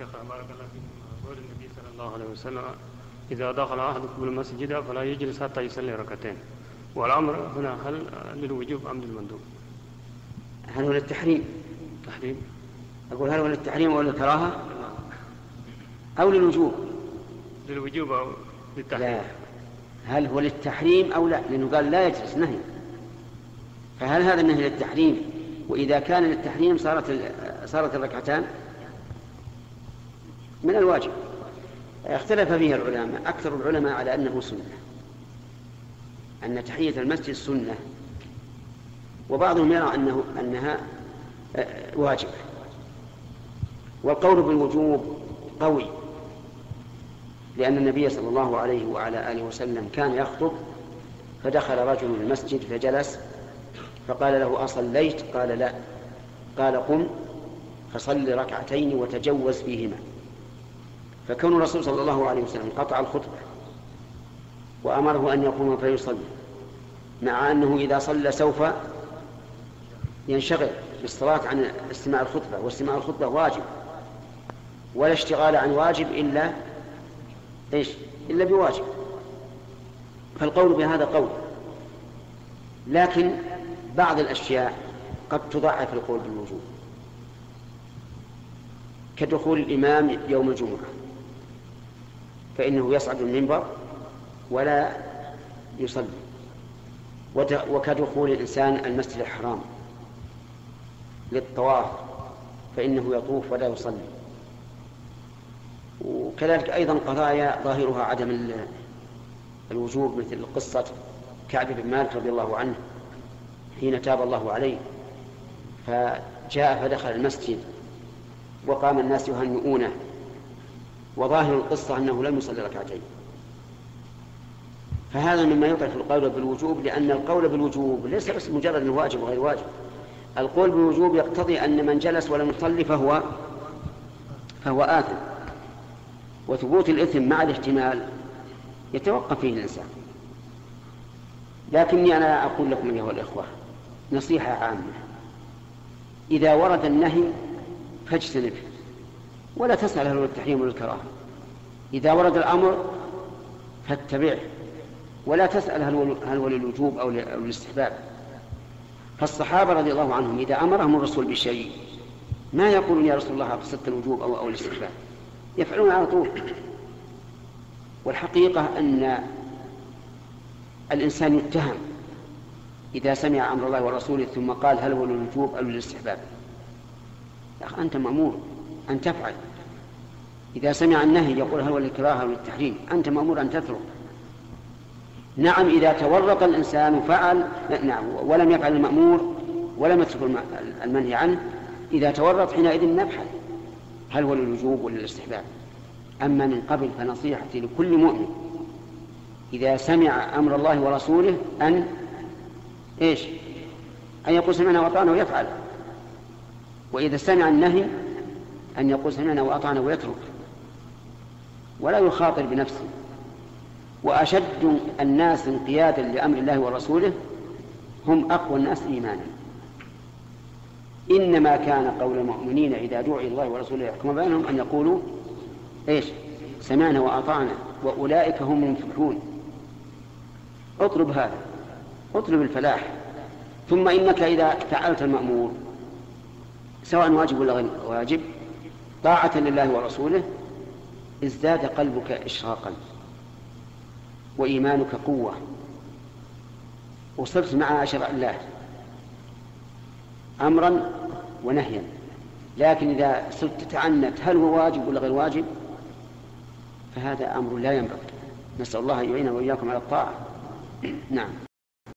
شيخ بارك الله فيكم قول النبي صلى الله عليه وسلم إذا دخل أحدكم المسجد فلا يجلس حتى يصلي ركعتين والأمر هنا هل للوجوب أم للمندوب؟ هل هو للتحريم؟ تحريم أقول هل هو للتحريم أو للكراهة؟ أو للوجوب؟ للوجوب أو للتحريم؟ لا هل هو للتحريم أو لا؟ لأنه قال لا يجلس نهي فهل هذا النهي للتحريم وإذا كان للتحريم صارت صارت الركعتان من الواجب؟ اختلف فيها العلماء أكثر العلماء على أنه سنة أن تحية المسجد سنة وبعضهم يرى أنه أنها آه، واجبة والقول بالوجوب قوي لأن النبي صلى الله عليه وعلى آله وسلم كان يخطب فدخل رجل المسجد فجلس فقال له أصليت؟ قال لا. قال قم فصل ركعتين وتجوز فيهما. فكون الرسول صلى الله عليه وسلم قطع الخطبة وأمره أن يقوم فيصلي مع أنه إذا صلى سوف ينشغل بالصلاة عن استماع الخطبة واستماع الخطبة واجب ولا اشتغال عن واجب إلا إيش؟ إلا بواجب. فالقول بهذا قول. لكن بعض الأشياء قد تضعف القول بالوجوب. كدخول الإمام يوم الجمعة. فإنه يصعد المنبر ولا يصلي. وكدخول الإنسان المسجد الحرام للطواف فإنه يطوف ولا يصلي. وكذلك أيضا قضايا ظاهرها عدم الوجوب مثل قصة كعب بن مالك رضي الله عنه حين تاب الله عليه. فجاء فدخل المسجد وقام الناس يهنئونه. وظاهر القصة أنه لم يصلي ركعتين. فهذا مما يضعف القول بالوجوب لأن القول بالوجوب ليس بس مجرد واجب وغير واجب. القول بالوجوب يقتضي أن من جلس ولم يصلي فهو فهو آثم. وثبوت الإثم مع الاحتمال يتوقف فيه الإنسان. لكني أنا أقول لكم أيها الإخوة نصيحة عامة. إذا ورد النهي فاجتنبه. ولا تسأل هل هو التحريم ولا الكراهة. إذا ورد الأمر فاتبعه ولا تسأل هل هو للوجوب أو للاستحباب فالصحابة رضي الله عنهم إذا أمرهم الرسول بشيء ما يقولون يا رسول الله قصدت الوجوب أو أو الاستحباب؟ يفعلون على طول. والحقيقة أن الإنسان يتهم إذا سمع أمر الله ورسوله ثم قال هل هو للوجوب أو للاستحباب؟ أنت مأمور. أن تفعل. إذا سمع النهي يقول هل للكراهة أو للتحريم أنت مأمور أن تترك. نعم إذا تورط الإنسان وفعل نعم ولم يفعل المأمور ولم يترك المنهي عنه إذا تورط حينئذ نبحث هل هو للوجوب ولا للاستحباب. أما من قبل فنصيحتي لكل مؤمن إذا سمع أمر الله ورسوله أن إيش؟ أن يقول سمعنا وأطعنا ويفعل. وإذا سمع النهي أن يقول سمعنا وأطعنا ويترك. ولا يخاطر بنفسه. وأشد الناس انقيادا لأمر الله ورسوله هم أقوى الناس إيمانا. إنما كان قول المؤمنين إذا دعي الله ورسوله يحكم بينهم أن يقولوا إيش؟ سمعنا وأطعنا وأولئك هم المفلحون. اطلب هذا. اطلب الفلاح. ثم إنك إذا فعلت المأمور سواء واجب ولا غير واجب طاعة لله ورسوله ازداد قلبك إشراقا وإيمانك قوة. وصرت مع شرع الله أمرا ونهيا. لكن إذا صرت تتعنت هل هو واجب ولا غير واجب؟ فهذا أمر لا ينبغي. نسأل الله أن يعيننا وإياكم على الطاعة. نعم.